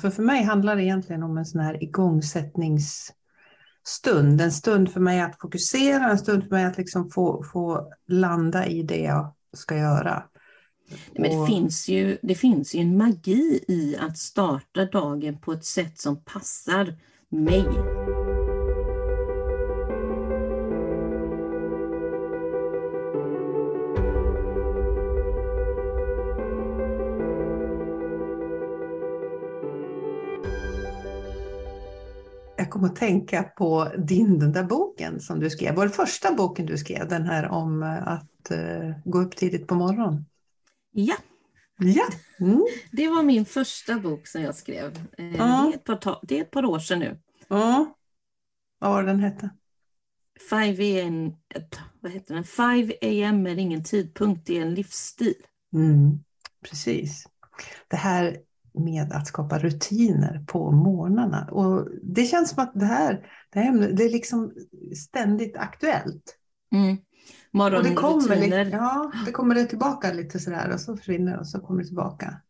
För för mig handlar det egentligen om en sån här igångsättningsstund. En stund för mig att fokusera, en stund för mig att liksom få, få landa i det jag ska göra. Men det, finns ju, det finns ju en magi i att starta dagen på ett sätt som passar mig. Kom att tänka på din, den där boken som du skrev, var första boken du skrev, den här om eh, att uh, gå upp tidigt på morgonen. Ja. Ja. Mm. Det var min första bok som jag skrev. Eh, det, är ett par, det är ett par år sedan nu. Ja. Vad var den hette? 5 am, vad heter den? 5 am är ingen tidpunkt, det är en livsstil. Mm. Precis. Det här med att skapa rutiner på morgnarna. Och det känns som att det här, det här det är liksom ständigt aktuellt. Mm. Och det kommer, lite, ja, det kommer det tillbaka lite sådär och så försvinner det och så kommer det tillbaka.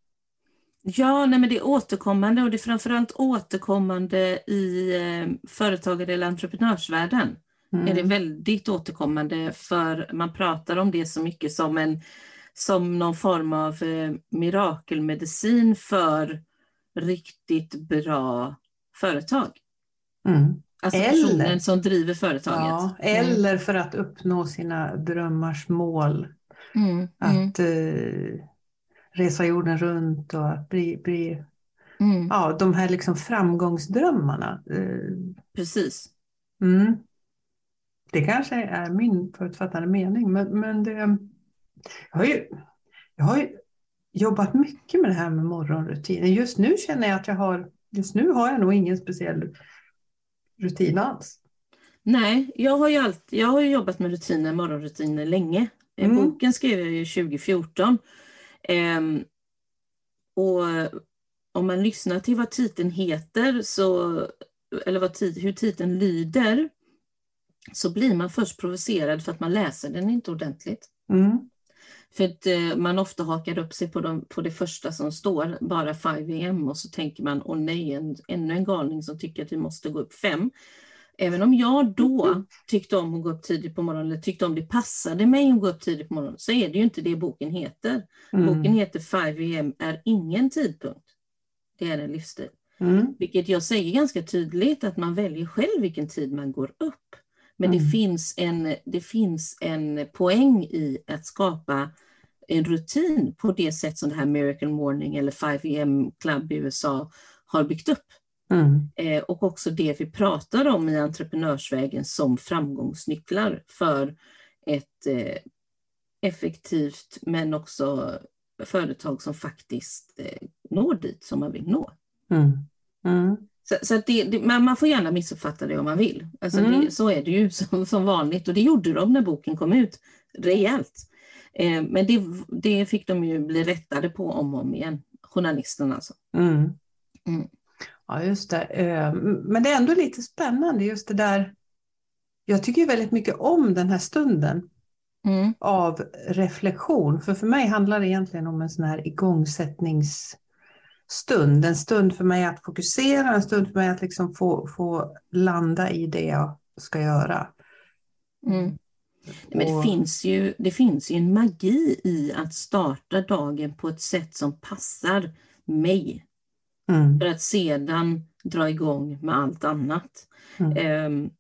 Ja, nej, men det är återkommande och det är framförallt återkommande i eh, företagare eller entreprenörsvärlden. Mm. Är det väldigt återkommande för man pratar om det så mycket som en som någon form av eh, mirakelmedicin för riktigt bra företag. Mm. Alltså personen eller, som driver företaget. Ja, mm. eller för att uppnå sina drömmars mål. Mm. Att eh, resa jorden runt och att bli, bli mm. ja, de här liksom framgångsdrömmarna. Eh, Precis. Mm. Det kanske är min förutfattade mening, men, men det, jag, har ju, jag har ju jobbat mycket med det här med morgonrutiner. Just nu känner jag att jag har, just nu har jag nog ingen speciell rutin alls. Nej, jag har ju, alltid, jag har jobbat med rutiner, morgonrutiner länge. Eh, mm. Boken skrev jag ju 2014. Ehm, och om man lyssnar till vad titeln heter, så, eller vad, hur titeln lyder, så blir man först provocerad för att man läser den inte ordentligt. Mm. För att eh, man ofta hakar upp sig på, de, på det första som står, bara 5 am, och så tänker man, åh nej, en, ännu en galning som tycker att vi måste gå upp fem. Även om jag då tyckte om att gå upp tidigt på morgonen, eller tyckte om det passade mig att gå upp tidigt på morgonen, så är det ju inte det boken heter. Mm. Boken heter 5 am är ingen tidpunkt. Det är en livsstil. Mm. Vilket jag säger ganska tydligt, att man väljer själv vilken tid man går upp. Men mm. det, finns en, det finns en poäng i att skapa en rutin på det sätt som det här Miracle Morning eller 5 am Club i USA har byggt upp. Mm. Eh, och också det vi pratar om i entreprenörsvägen som framgångsnycklar för ett eh, effektivt men också företag som faktiskt eh, når dit som man vill nå. Mm. Mm. Så, så det, det, man, man, får gärna missuppfatta det om man vill. Alltså mm. det, så är det ju som, som, vanligt och det gjorde de när boken kom ut rejält. Eh, men det, det, fick de ju bli rättade på om och om igen, journalisterna alltså. Mm. Mm. Ja, just det. Eh, men det är ändå lite spännande just det där. Jag tycker väldigt mycket om den här stunden mm. av reflektion. För för mig handlar det egentligen om en sån här igångsättnings stund. En stund för mig att fokusera, en stund för mig att liksom få, få landa i det jag ska göra. Mm. Men det, finns ju, det finns ju en magi i att starta dagen på ett sätt som passar mig. Mm. För att sedan dra igång med allt annat. Mm. Um,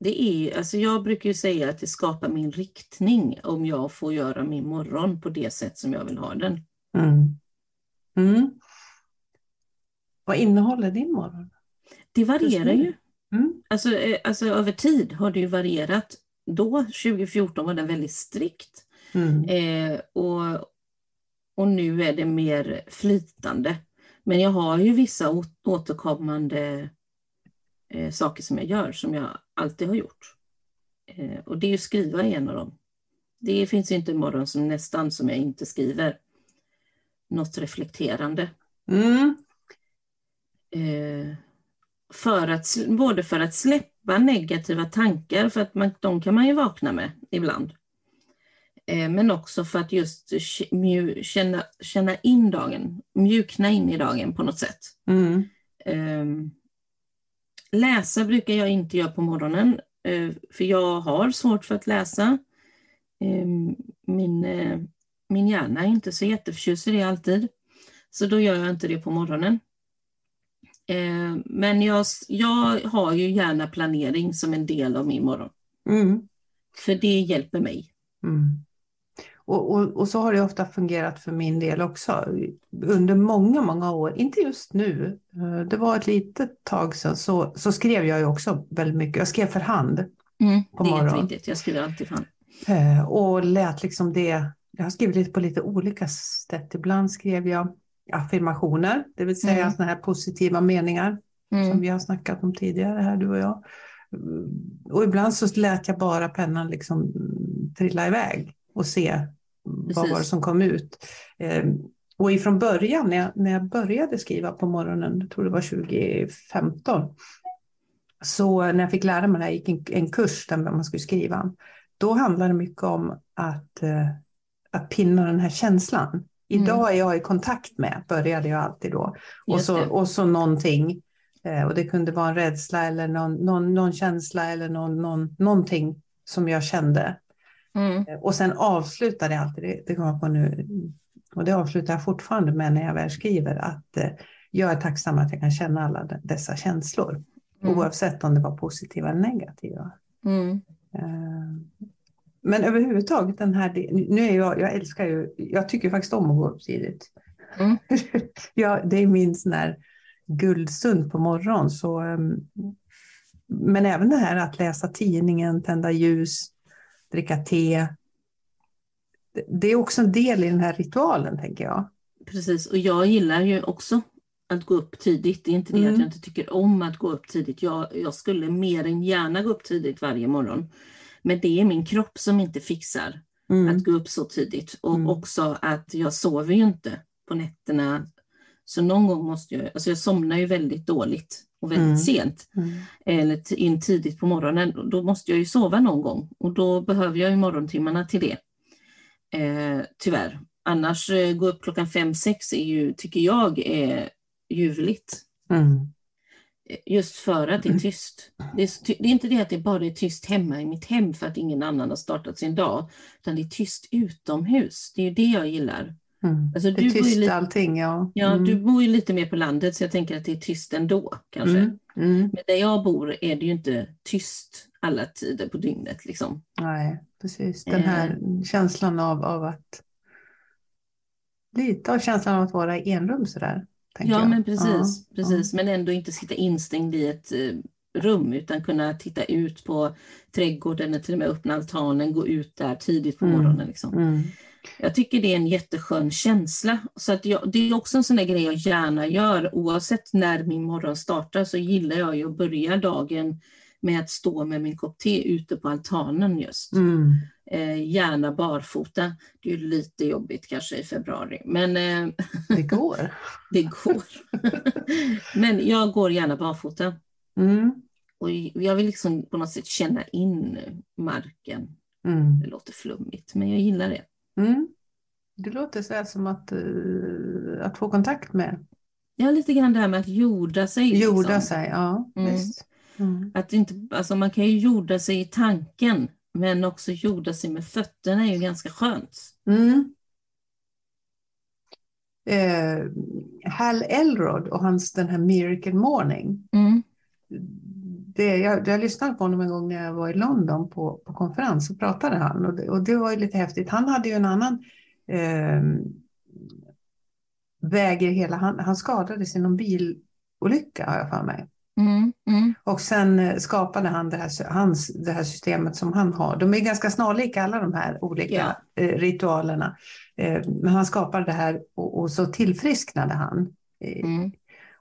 det är, alltså jag brukar ju säga att det skapar min riktning om jag får göra min morgon på det sätt som jag vill ha den. Mm. Mm. Vad innehåller din morgon? Det varierar ju. Mm. Alltså, eh, alltså över tid har det ju varierat. Då, 2014, var den väldigt strikt. Mm. Eh, och, och nu är det mer flytande. Men jag har ju vissa återkommande eh, saker som jag gör, som jag alltid har gjort. Eh, och det är ju skriva en av dem. Det finns ju inte en morgon som nästan som jag inte skriver något reflekterande. Mm. Eh, för att, både för att släppa negativa tankar, för att man, de kan man ju vakna med ibland. Eh, men också för att just känna, känna in dagen, mjukna in i dagen på något sätt. Mm. Ehm, läsa brukar jag inte göra på morgonen, eh, för jag har svårt för att läsa. Ehm, min, eh, min hjärna är inte så jätteförtjust i det alltid, så då gör jag inte det på morgonen. Ehm, men jag, jag har ju gärna planering som en del av min morgon. Mm. För det hjälper mig. Mm. Och, och, och, så har det ofta fungerat för min del också under många, många år. Inte just nu. Eh, det var ett litet tag sedan så, så skrev jag ju också väldigt mycket. Jag skrev för hand mm, på. Det är jätteviktigt. Jag skriver alltid för hand. Eh, och lät liksom det. Jag har skrivit lite på lite olika sätt. Ibland skrev jag affirmationer, det vill säga mm. såna här positiva meningar mm. som vi har snackat om tidigare här, du och jag. Och ibland så lät jag bara pennan liksom trilla iväg och se Precis. vad var det som kom ut. Eh, och ifrån början, när jag, när jag började skriva på morgonen, jag tror det var 2015, så när jag fick lära mig det här, gick en, en kurs där man skulle skriva, då handlade det mycket om att, eh, att pinna den här känslan. Mm. Idag är jag i kontakt med, började jag alltid då. Och så, och så någonting, eh, och det kunde vara en rädsla eller någon, någon, någon känsla eller någon, någon, någonting som jag kände. Mm. Och sen avslutade jag alltid, det, det kommer jag på nu, och det avslutar jag fortfarande med när jag väl skriver, att eh, jag är tacksam att jag kan känna alla dessa känslor. Mm. Oavsett om det var positiva eller negativa. Mm. Eh, men överhuvudtaget den här, nu är jag, jag älskar ju, jag tycker faktiskt om att gå upp tidigt. Mm. ja, det är min sån här guldstund på morgonen. Så, ehm, men även det här att läsa tidningen, tända ljus, dricka te. Det är också en del i den här ritualen, tänker jag. Precis, och jag gillar ju också att gå upp tidigt. Det är inte det mm. att jag inte tycker om att gå upp tidigt. Jag, jag skulle mer än gärna gå upp tidigt varje morgon. Men det är min kropp som inte fixar mm. att gå upp så tidigt. Och mm. också att jag sover ju inte på nätterna. Så någon gång måste jag, alltså jag somnar ju väldigt dåligt och väldigt mm. sent. Mm. Eller in tidigt på morgonen. Då måste jag ju sova någon gång och då behöver jag ju morgontimmarna till det. Eh, tyvärr. Annars eh, gå upp klockan fem sex är ju, tycker jag, är ljuvligt. Mm. Just för att det är tyst. Det är, det är, inte det att det bara är tyst hemma i mitt hem för att ingen annan har startat sin dag, utan det är tyst utomhus. Det är ju det jag gillar. Mm. Alltså, det är tyst lite, allting, ja. Ja, mm. du bor ju lite mer på landet så jag tänker att det är tyst ändå kanske. Mm. Mm. Men där jag bor är det ju inte tyst alla tider på dygnet. Liksom. Nej, precis. Den här eh. känslan av, av att lite av känslan av att vara i enrum sådär. Ja, jag. men precis. Ja, precis. Ja. Men ändå inte sitta instängd i ett eh, rum utan kunna titta ut på trädgården eller till och med öppna altanen, gå ut där tidigt på mm. morgonen. Liksom. Mm. Jag tycker det är en jätteskön känsla. Så att jag, det är också en sån där grej jag gärna gör. Oavsett när min morgon startar så gillar jag ju att börja dagen med att stå med min kopp te ute på altanen just. Mm. Eh, gärna barfota. Det är lite jobbigt kanske i februari. Men eh, det går. det går. men jag går gärna barfota. Mm. Och jag vill liksom på något sätt känna in marken. Mm. Det låter flummigt, men jag gillar det. Mm. Det låter så som att, uh, att få kontakt med. Ja, lite grann det här med att jorda sig. Jorda liksom. sig, ja. Mm. Visst. Mm. Att inte, alltså man kan ju jorda sig i tanken, men också jorda sig med fötterna är ju ganska skönt. Mm. Eh, Hal Elrod och hans den här Miracle Morning. Mm. Det, jag, jag lyssnade på honom en gång när jag var i London på, på konferens och pratade han och det, och det var ju lite häftigt. Han hade ju en annan eh, väg i hela, han, han skadades i någon bilolycka har jag för mig. Mm, mm. Och sen eh, skapade han det här, hans, det här systemet som han har. De är ganska snarlika alla de här olika ja. eh, ritualerna. Eh, men han skapade det här och, och så tillfrisknade han. Eh, mm.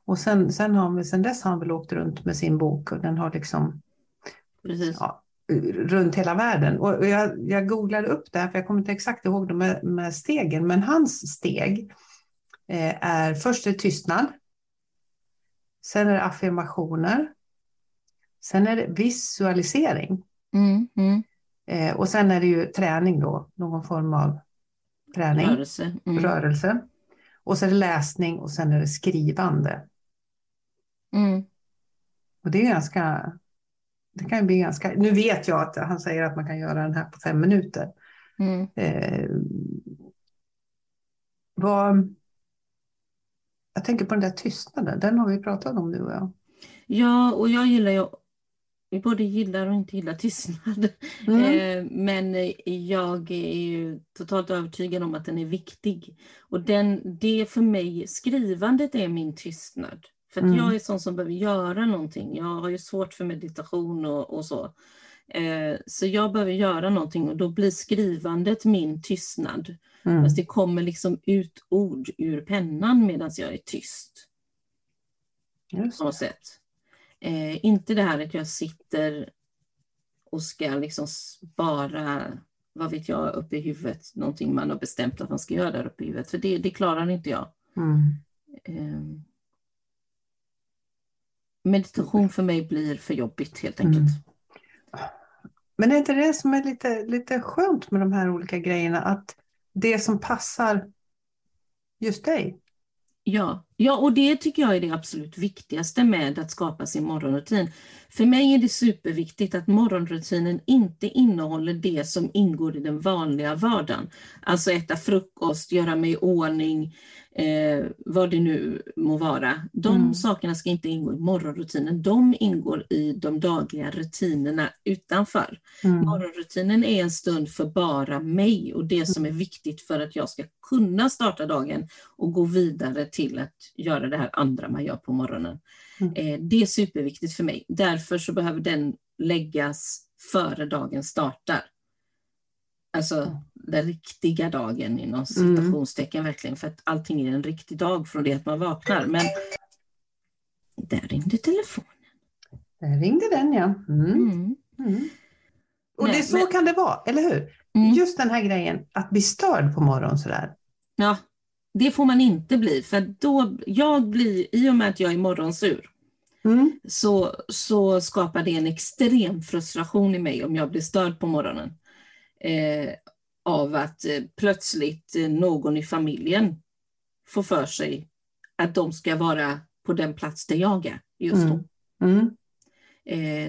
Och sen, sen, har, sen dess har han väl åkt runt med sin bok och den har liksom ja, runt hela världen. Och jag, jag googlade upp det här för jag kommer inte exakt ihåg de med, med stegen, men hans steg är först är tystnad. Sen är det affirmationer. Sen är det visualisering. Mm, mm. Eh, och sen är det ju träning då, någon form av träning, Rörelse. Mm. rörelse. Och så är det läsning och sen är det skrivande. Mm. Och det är ganska, det kan ju bli ganska, nu vet jag att han säger att man kan göra den här på fem minuter. Mm. Eh, vad, jag tänker på den där tystnaden, den har vi pratat om du och jag. Ja, och jag gillar ju vi både gillar och inte gillar tystnad. Mm. Eh, men jag är ju totalt övertygad om att den är viktig. Och den, det för mig, skrivandet är min tystnad. För att Mm. jag är sån som behöver göra någonting. Jag har ju svårt för meditation och, och så. Eh, så jag behöver göra någonting och då blir skrivandet min tystnad. Mm. Fast det kommer liksom ut ord ur pennan medan jag är tyst Just något sätt. Eh, inte det här att jag sitter och ska liksom spara, vad vet jag, upp i huvudet, någonting man har bestämt att man ska göra där uppe i huvudet, för det, det klarar inte jag. Mm. Eh, meditation för mig blir för jobbigt helt enkelt. Mm. Men är inte det som är lite, lite skönt med de här olika grejerna, att det som passar just dig. Ja. ja, och det tycker jag är det absolut viktigaste med att skapa sin morgonrutin. För mig är det superviktigt att morgonrutinen inte innehåller det som ingår i den vanliga vardagen. Alltså äta frukost, göra mig i ordning, eh, vad det nu må vara. De Mm. sakerna ska inte ingå i morgonrutinen. De ingår i de dagliga rutinerna utanför. Mm. Morgonrutinen är en stund för bara mig och det som är viktigt för att jag ska kunna starta dagen och gå vidare till att göra det här andra man gör på morgonen. Mm. Eh, Det är superviktigt för mig. Därför så behöver den läggas före dagen startar. Alltså den riktiga dagen inom citationstecken verkligen för att allting är en riktig dag från det att man vaknar. Men där ringde telefonen. Där ringde den ja. Mm. Mm. Mm. Och Nej, det så men- kan det vara, eller hur? Mm. Just den här grejen att bli störd på morgonen sådär. Ja, det får man inte bli. För då, jag blir, i och med att jag är morgonsur, Mm. så, så skapar det en extrem frustration i mig om jag blir störd på morgonen. Eh, av att eh, plötsligt eh, någon i familjen får för sig att de ska vara på den plats där jag är just då. Mm. Mm.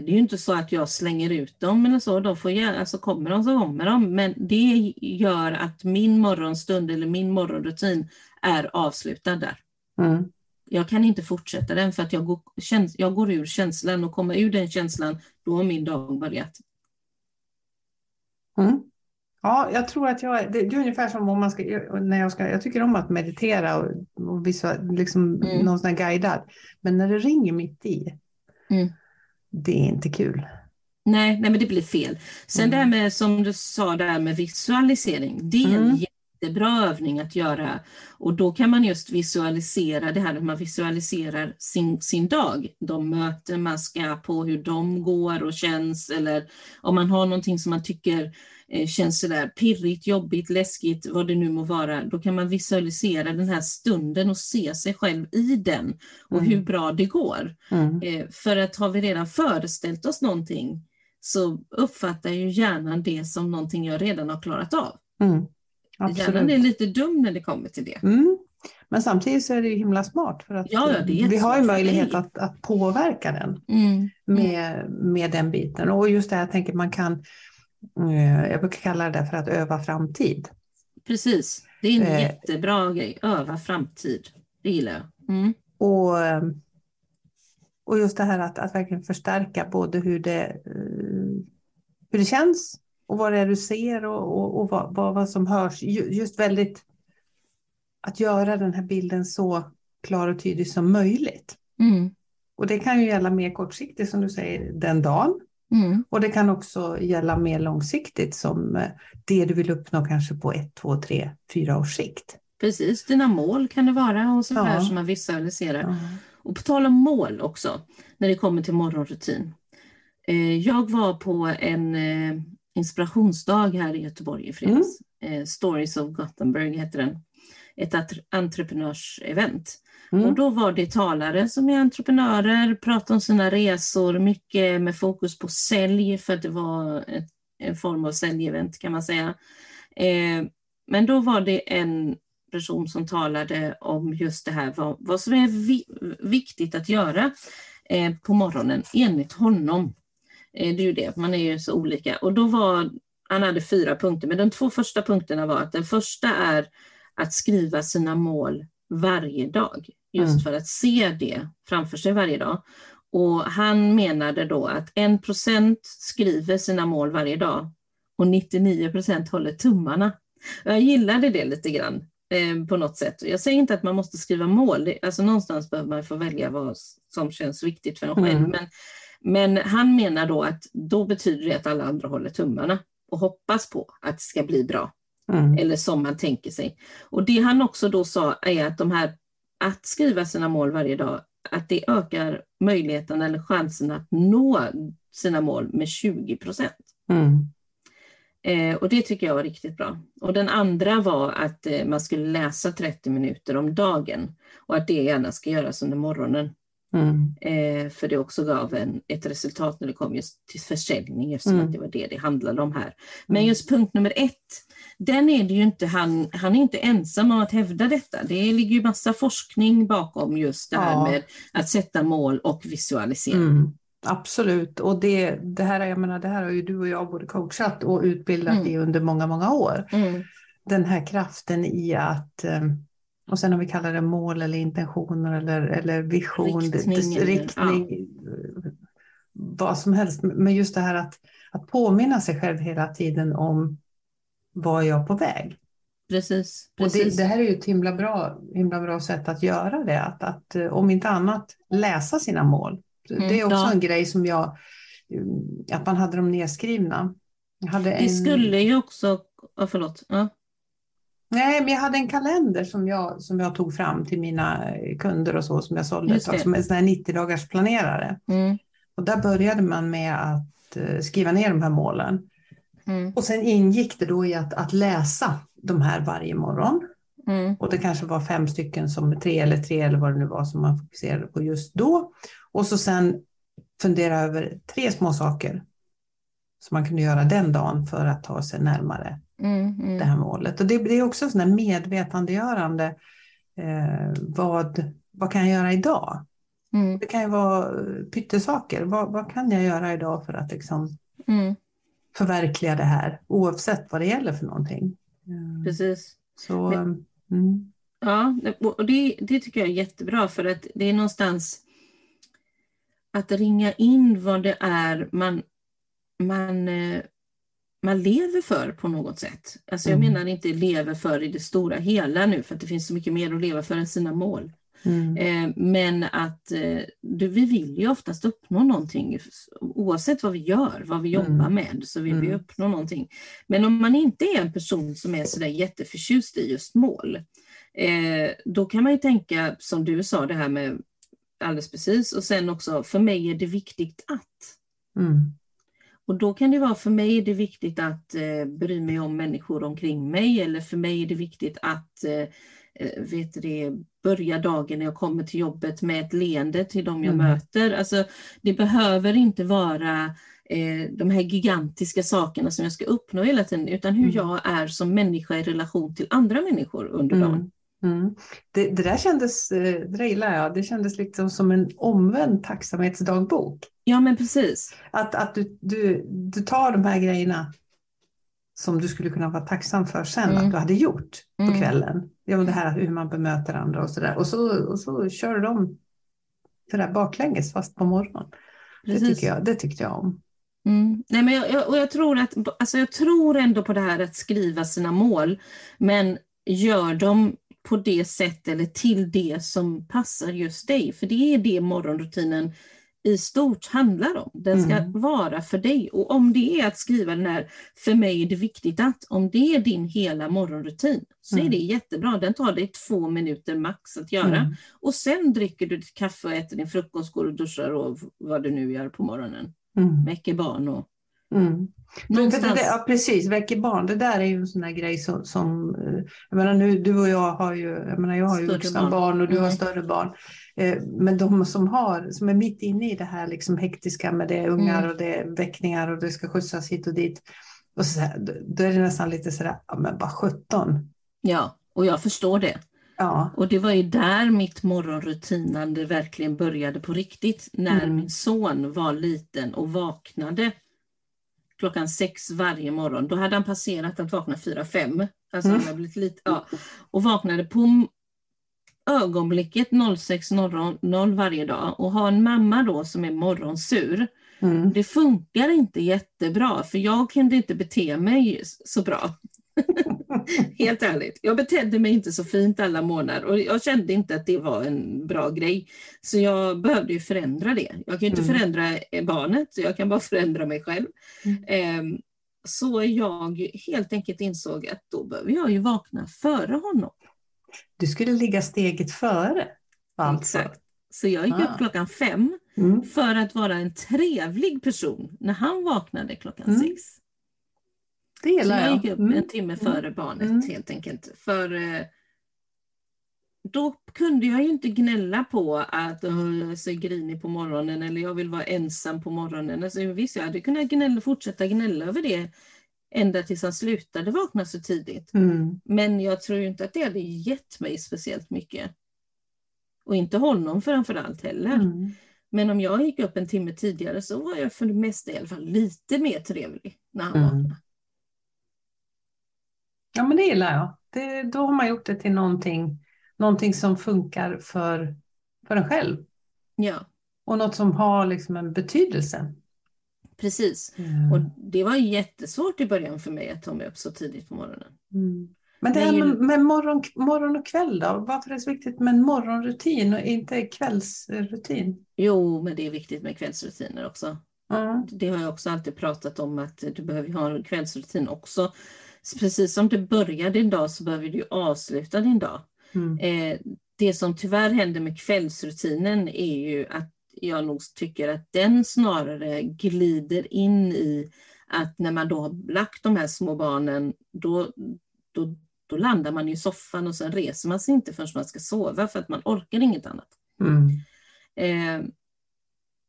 Det är ju inte så att jag slänger ut dem eller så, de får göra, alltså kommer de så kommer de, men det gör att min morgonstund eller min morgonrutin är avslutad där. Mm. Jag kan inte fortsätta den för att jag går, jag går ur känslan och kommer ur den känslan, då har min dag börjat. Mm. Ja, jag tror att jag, det, det är ungefär som om man ska, när jag ska, jag tycker om att meditera och, och visual, liksom Mm. någon sån här guidad. Men när det ringer mitt i, Mm. det är inte kul. Nej, nej, men det blir fel. Sen Mm. det här med, som du sa, det här med visualisering, det är en Mm. Jättebra övning att göra. Och då kan man just visualisera det här att man visualiserar sin, sin dag, de möten man ska på, hur de går och känns, eller om man har någonting som man tycker eh, känns sådär pirrigt, jobbigt, läskigt, vad det nu må vara, då kan man visualisera den här stunden och se sig själv i den och Mm. hur bra det går. Mm. Eh, För att har vi redan föreställt oss någonting så uppfattar ju hjärnan det som någonting jag redan har klarat av. Mm. Hjärnan Absolut. är lite dum när det kommer till det. Mm. Men samtidigt så är det ju himla smart för att Ja, vi har ju möjlighet att, att påverka den Mm. med, med den biten. Och just det här, jag tänker man kan, eh, jag brukar kalla det för att öva framtid. Precis, det är en Eh. jättebra grej. Öva framtid. Det gillar jag. Mm. Och, och just det här att, att verkligen förstärka både hur det, eh, hur det känns och vad det är du ser och, och, och vad, vad, vad som hörs. Ju- Just väldigt att göra den här bilden så klar och tydlig som möjligt. Mm. Och det kan ju gälla mer kortsiktigt som du säger den dagen. Mm. Och det kan också gälla mer långsiktigt som eh, det du vill uppnå kanske på ett, två, tre, fyra års sikt. Precis, dina mål kan det vara och så Ja. här som man visualiserar. Ja. Och på tal om mål också, när det kommer till morgonrutin. Eh, jag var på en eh, inspirationsdag här i Göteborg i fredags. Eh, Stories of Gothenburg heter den. Ett entreprenörsevent. Och Mm. då var det talare som är entreprenörer, pratade om sina resor, mycket med fokus på sälj för att det var ett en form av säljevent kan man säga. Eh, men då var det en person som talade om just det här, vad, vad som är vi, viktigt att göra eh, på morgonen enligt honom. Eh, det är ju det, man är ju så olika. Och då var, han hade fyra punkter, men de två första punkterna var att den första är att skriva sina mål varje dag, just mm. för att se det framför sig varje dag. Och han menade då att 1% skriver sina mål varje dag och 99% håller tummarna. Jag gillade det lite grann eh, på något sätt. Jag säger inte att man måste skriva mål, alltså någonstans behöver man få välja vad som känns viktigt för en själv. Mm. Men, men han menar då att då betyder det att alla andra håller tummarna och hoppas på att det ska bli bra. Mm. Eller som man tänker sig. Och det han också då sa är att de här att skriva sina mål varje dag, att det ökar möjligheten eller chansen att nå sina mål med 20 procent. Mm. Eh, och det tycker jag var riktigt bra. Och den andra var att eh, man skulle läsa 30 minuter om dagen och att det gärna ska göras under morgonen. Mm. Eh, för det också gav en, ett resultat när det kom just till försäljning eftersom mm. att det var det det handlade om här. Men mm. just punkt nummer ett, den är det ju inte, han, han är inte ensam om att hävda detta. Det ligger ju massa forskning bakom just det här ja. med att sätta mål och visualisera. Mm. Absolut, och det, det, här, jag menar, det här har ju du och jag både coachat och utbildat mm. i under många, många år. Mm. Den här kraften i att, eh, och sen om vi kallar det mål eller intentioner eller, eller vision, riktning, ja. vad som helst. Men just det här att, att påminna sig själv hela tiden om var jag på väg. Precis. precis. Och det, det, här är ju ett himla bra, himla bra sätt att göra det, att, att eh, om inte annat läsa sina mål. Mm, det är också ja. en grej som jag, eh, att man hade dem nedskrivna. Jag hade en... Det skulle ju också, oh, förlåt. Ja. Nej, men jag hade en kalender som jag, som jag tog fram till mina kunder och så som jag sålde tag, som en sån här 90 dagars planerare. Mm. Och där började man med att eh, skriva ner de här målen. Mm. Och sen ingick det då i att, att läsa de här varje morgon. Mm. Och det kanske var fem stycken som tre eller tre eller vad det nu var som man fokuserade på just då. Och så sen fundera över tre små saker som man kunde göra den dagen för att ta sig närmare mm, mm. det här målet. Och det, det är också sådana medvetandegörande. Eh, vad, vad kan jag göra idag? Mm. Det kan ju vara pyttesaker. Vad, vad kan jag göra idag för att liksom mm. förverkliga det här oavsett vad det gäller för någonting? Precis. Så, Men, mm. Ja, och det, det tycker jag är jättebra för att det är någonstans att ringa in vad det är man, man, eh, man lever för på något sätt. Alltså jag mm. menar inte lever för i det stora hela nu, för att det finns så mycket mer att leva för än sina mål. Mm. Eh, men att eh, du, vi vill ju oftast uppnå någonting, oavsett vad vi gör, vad vi jobbar mm. med, så vill mm. vi uppnå någonting. Men om man inte är en person som är sådär jätteförtjust i just mål, då kan man ju tänka, som du sa, det här med alldeles precis. Och sen också, för mig är det viktigt att. Och då kan det vara, för mig är det viktigt att eh, bry mig om människor omkring mig, eller för mig är det viktigt att eh, eh vet det, börja dagen när jag kommer till jobbet med ett leende till de jag mm. möter. Alltså, det behöver inte vara eh, de här gigantiska sakerna som jag ska uppnå hela tiden, utan hur mm. jag är som människa i relation till andra människor under mm. dagen. Mm. Det, det, där kändes, eh, det där gillar jag, det kändes liksom som en omvänd tacksamhetsdagbok. Ja men precis. Att, att du, du, du tar de här grejerna som du skulle kunna vara tacksam för sen mm. att du hade gjort på mm. kvällen. Ja, det här hur man bemöter andra och sådär. Och så, och så kör du dem det där baklänges fast på morgonen. Det, tycker jag, det tyckte jag om. Mm. Nej, men jag, jag, och jag, tror att, alltså jag tror ändå på det här att skriva sina mål, men gör dem på det sätt eller till det som passar just dig. För det är det morgonrutinen i stort handlar om. Den ska mm. vara för dig. Och om det är att skriva den här, för mig är det viktigt att, om det är din hela morgonrutin, så mm. är det jättebra. Den tar dig två minuter max att göra. Mm. Och sen dricker du ditt kaffe och äter din frukost, går och duschar och vad du nu gör på morgonen. Mm. Väcker barn och Mm. Någonstans... Det, ja, precis, väcker barn. Det där är ju en sån där grej som, som eh, jag menar nu, du och jag har ju, jag menar jag har ju vuxna barn. barn. och du mm. har större barn. Eh, men de som, har, som är mitt inne i det här liksom hektiska med det ungar mm. och det är väckningar och det ska skjutsas hit och dit. Och så här, då är det nästan lite sådär, ja men bara 17. Ja, och jag förstår det. Ja. Och det var ju där mitt morgonrutinande verkligen började på riktigt. När Mm. min son var liten och vaknade klockan sex varje morgon. Då hade han passerat att vakna fyra, fem. Alltså Mm. han blivit lite, ja, och vaknade på ögonblicket 06.00 varje dag. Och ha en mamma då som är morgonsur. Mm. Det funkar inte jättebra för jag kunde inte bete mig så bra. Helt ärligt. Jag betedde mig inte så fint alla månader och jag kände inte att det var en bra grej. Så jag behövde ju förändra det. Jag kan ju inte Mm. förändra barnet, jag kan bara förändra mig själv. Mm. Ehm, Så jag helt enkelt insåg att då behöver jag ju vakna före honom. Du skulle ligga steget före. Alltså. Exakt. Så jag gick Ah. upp klockan fem Mm. för att vara en trevlig person när han vaknade klockan Mm. sex. Det gillar jag jag. gick upp Mm. en timme före barnet Mm. helt enkelt. För eh, då kunde jag ju inte gnälla på att "Åh, jag är så grinig på morgonen eller jag vill vara ensam på morgonen. Alltså, visst, jag hade kunnat gnälla, fortsätta gnälla över det ända tills han slutade vakna så tidigt. Mm. Men jag tror inte att det hade gett mig speciellt mycket. Och inte honom framför allt heller. Mm. Men om jag gick upp en timme tidigare så var jag för det mesta i alla fall lite mer trevlig när han Mm. vaknade. Ja, men det gillar jag. Det, då har man gjort det till någonting, någonting som funkar för, för en själv. Ja, Och något som har liksom en betydelse. precis. Mm. Och det var jättesvårt i början för mig att ta mig upp så tidigt på morgonen. Mm. Men det här med, med morgon, morgon och kväll då? Varför är det så viktigt med en morgonrutin och inte kvällsrutin? Jo, men det är viktigt med kvällsrutiner också. Mm. Det har jag också alltid pratat om att du behöver ha en kvällsrutin också. Precis som du börjar din dag så behöver du avsluta din dag. Mm. Eh, det som tyvärr händer med kvällsrutinen är ju att jag nog tycker att den snarare glider in i att när man då har lagt de här små barnen, då, då, då landar man i soffan och sen reser man sig inte förrän man ska sova för att man orkar inget annat. Mm. Eh,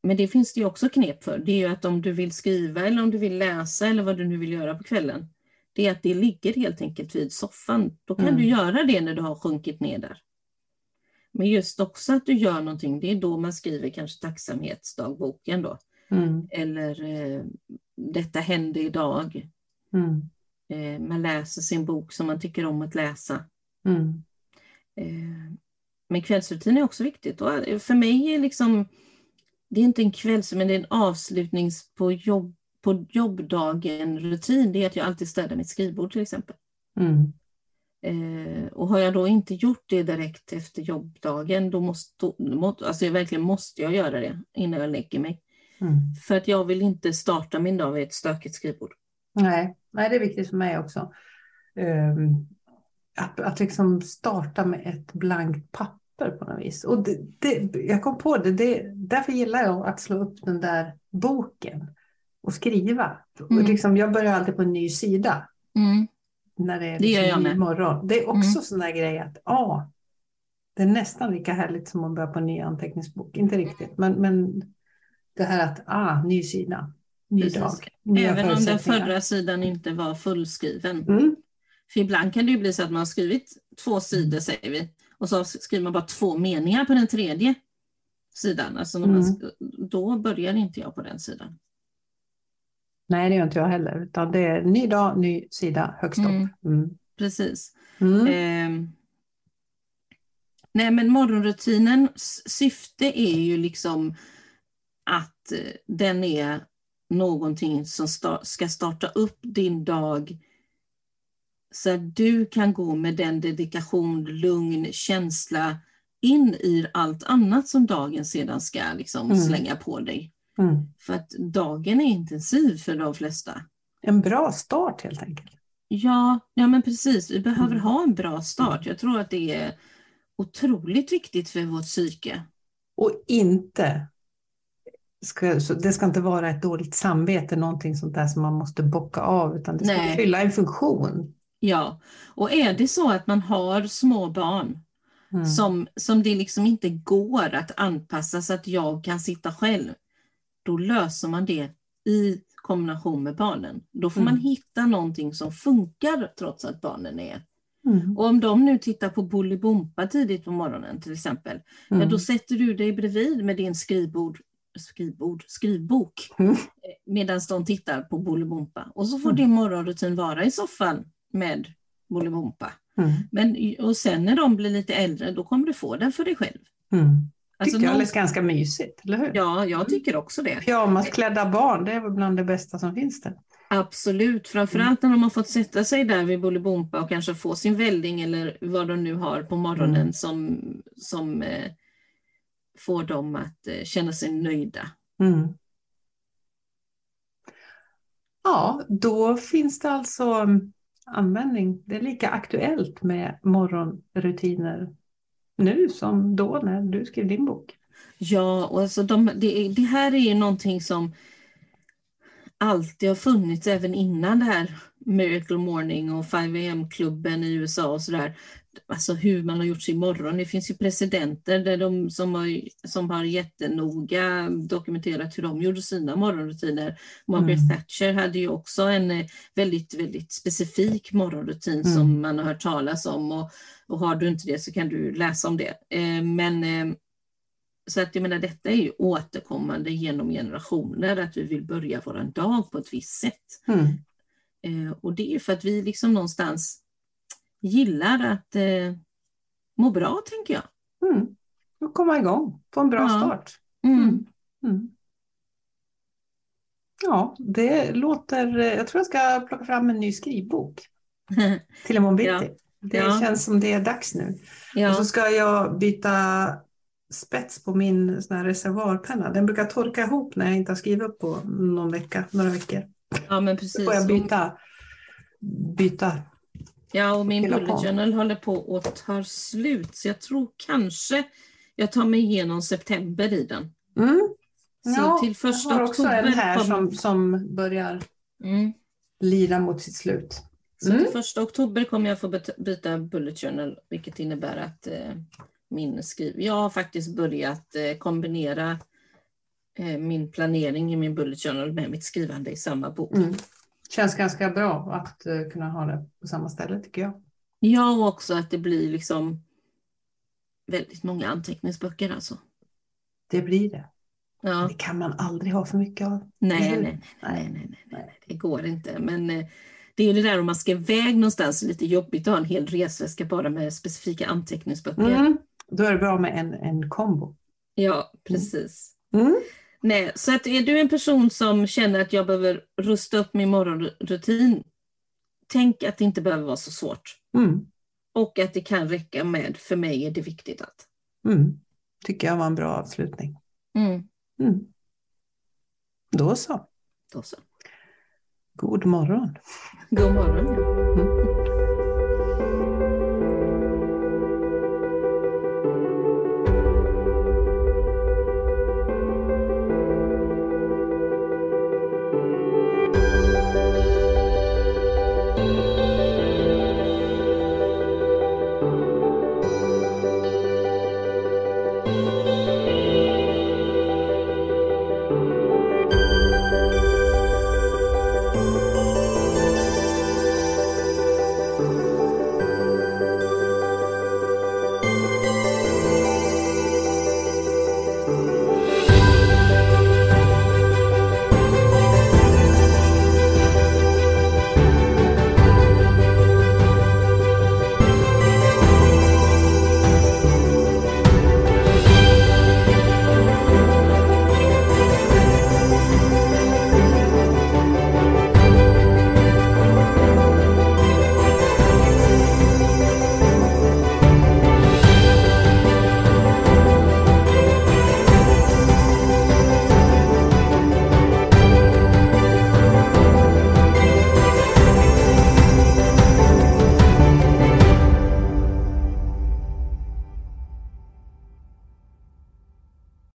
men det finns det ju också knep för. Det är ju att om du vill skriva eller om du vill läsa eller vad du nu vill göra på kvällen. Det är att det ligger helt enkelt vid soffan. Då kan Mm. du göra det när du har sjunkit ner där. Men just också att du gör någonting, det är då man skriver kanske tacksamhetsdagboken då. Mm. Eller eh, detta hände idag. Mm. Eh, man läser sin bok som man tycker om att läsa. Mm. Eh, Men kvällsrutin är också viktigt. Och eh, för mig är liksom, det är inte en kvälls, men det är en avslutnings på, jobb, på jobbdagen-rutin. Det är att jag alltid städar mitt skrivbord till exempel. Mm. Eh, och har jag då inte gjort det direkt efter jobbdagen, då måste, må- alltså jag verkligen måste jag göra det innan jag lägger mig. Mm. För att jag vill inte starta min dag vid ett stökigt skrivbord. Nej. Nej, det är viktigt för mig också. Ehm, att, att liksom starta med ett blankt papper på något vis. Och det, det, jag kom på det, det, därför gillar jag att slå upp den där boken och skriva. Mm. Och liksom, jag börjar alltid på en ny sida när det är Det gör liksom jag ny med. morgon. Det är också Mm. sån där grej att ja, det är nästan lika härligt som att börja på en ny anteckningsbok. Inte riktigt, men, men det här att ah, ny sida, ny Precis. dag, Även om den förra sidan inte var fullskriven. Mm. För ibland kan det ju bli så att man har skrivit två sidor säger vi och så skriver man bara två meningar på den tredje sidan. Alltså man, Mm. sk- då börjar inte jag på den sidan. Nej, det gör inte jag heller. Utan det är ny dag, ny sida, högst upp. Mm. Mm. Precis. Ehm. nej men morgonrutinens syfte är ju liksom att eh, den är någonting som sta- ska starta upp din dag så att du kan gå med den dedikation, lugn, känsla in i allt annat som dagen sedan ska liksom Mm. slänga på dig. Mm. För att dagen är intensiv för de flesta. En bra start helt enkelt. Ja, ja men precis. Vi behöver Mm. ha en bra start. Jag tror att det är otroligt viktigt för vårt psyke. Och inte, ska, så det ska inte vara ett dåligt samvete, någonting sånt där som man måste bocka av, utan det ska Nej. fylla en funktion. Ja, och är det så att man har små barn Mm. som, som det liksom inte går att anpassa så att jag kan sitta själv, då löser man det i kombination med barnen. Då får Mm. man hitta någonting som funkar trots att barnen är... Mm. Och om de nu tittar på Bolibompa tidigt på morgonen till exempel, ja, Mm. då sätter du dig bredvid med din skrivbord, skrivbord, skrivbok Mm. medan de tittar på Bolibompa. Och så får Mm. din morgonrutin vara i soffan med Bolibompa. Mm. Men, och sen när de blir lite äldre, då kommer du få den för dig själv. Alltså, Tycker jag lät ganska mysigt, eller hur? Ja, jag tycker också det. Pyjamasklädda barn, det är väl bland det bästa som finns där. Absolut, framförallt när de har fått sätta sig där vid Bolibompa och kanske få sin välling eller vad de nu har på morgonen Mm. som, som eh, får dem att eh, känna sig nöjda. Mm. Ja, då finns det alltså mm, användning. Det är lika aktuellt med morgonrutiner nu som då när du skrev din bok. Ja, och alltså de, det, det här är ju någonting som alltid har funnits även innan det här Miracle Morning och 5 am-klubben i USA och sådär. Alltså hur man har gjort sin morgon. Det finns ju presidenter där de, som, har, som har jättenoga dokumenterat hur de gjorde sina morgonrutiner. Margaret Mm. Thatcher hade ju också en eh, väldigt, väldigt specifik morgonrutin Mm. som man har hört talas om och, och har du inte det så kan du läsa om det. Eh, men eh, så att jag menar, detta är ju återkommande genom generationer, att vi vill börja vår dag på ett visst sätt. Mm. Eh, och det är för att vi liksom någonstans gillar att eh, må bra, tänker jag. Mm. Och komma igång, få en bra Ja. start. Mm. Mm. Mm. Ja, det låter... Jag tror jag ska plocka fram en ny skrivbok till imorgon bitti. Ja. Det Ja. känns som det är dags nu. Och ja. så ska jag byta spets på min sån reservoarpenna. Den brukar torka ihop när jag inte har skrivit upp på någon vecka, några veckor. ja, men Då precis. får jag byta. byta. Ja, och min bullet journal håller på att ta slut, så jag tror kanske jag tar mig igenom september i den. Mm. Så Ja, till första jag har också oktober en här som, som börjar Mm. lida mot sitt slut. Så Mm. till första oktober kommer jag få byta bullet journal, vilket innebär att eh, min skriv... Jag har faktiskt börjat eh, kombinera eh, min planering i min bullet journal med mitt skrivande i samma bok. Mm. Känns ganska bra att eh, kunna ha det på samma ställe tycker jag. Ja, och också att det blir liksom väldigt många anteckningsböcker alltså. Det blir det. Ja, Det kan man aldrig ha för mycket av. nej, nej, nej, nej, nej, nej, nej, det går inte. Men eh, det är ju det där om man ska iväg någonstans, lite jobbigt att ha en hel resväska bara med specifika anteckningsböcker. Mm. Då är det bra med en, en kombo. Ja, precis. Mm. Nej, så att är du en person som känner att jag behöver rusta upp min morgonrutin, tänk att det inte behöver vara så svårt. Mm. Och att det kan räcka med, för mig är det viktigt att. Mm. Tycker jag var en bra avslutning. Mm, Mm. Då så. då så. God morgon. God morgon. Mm.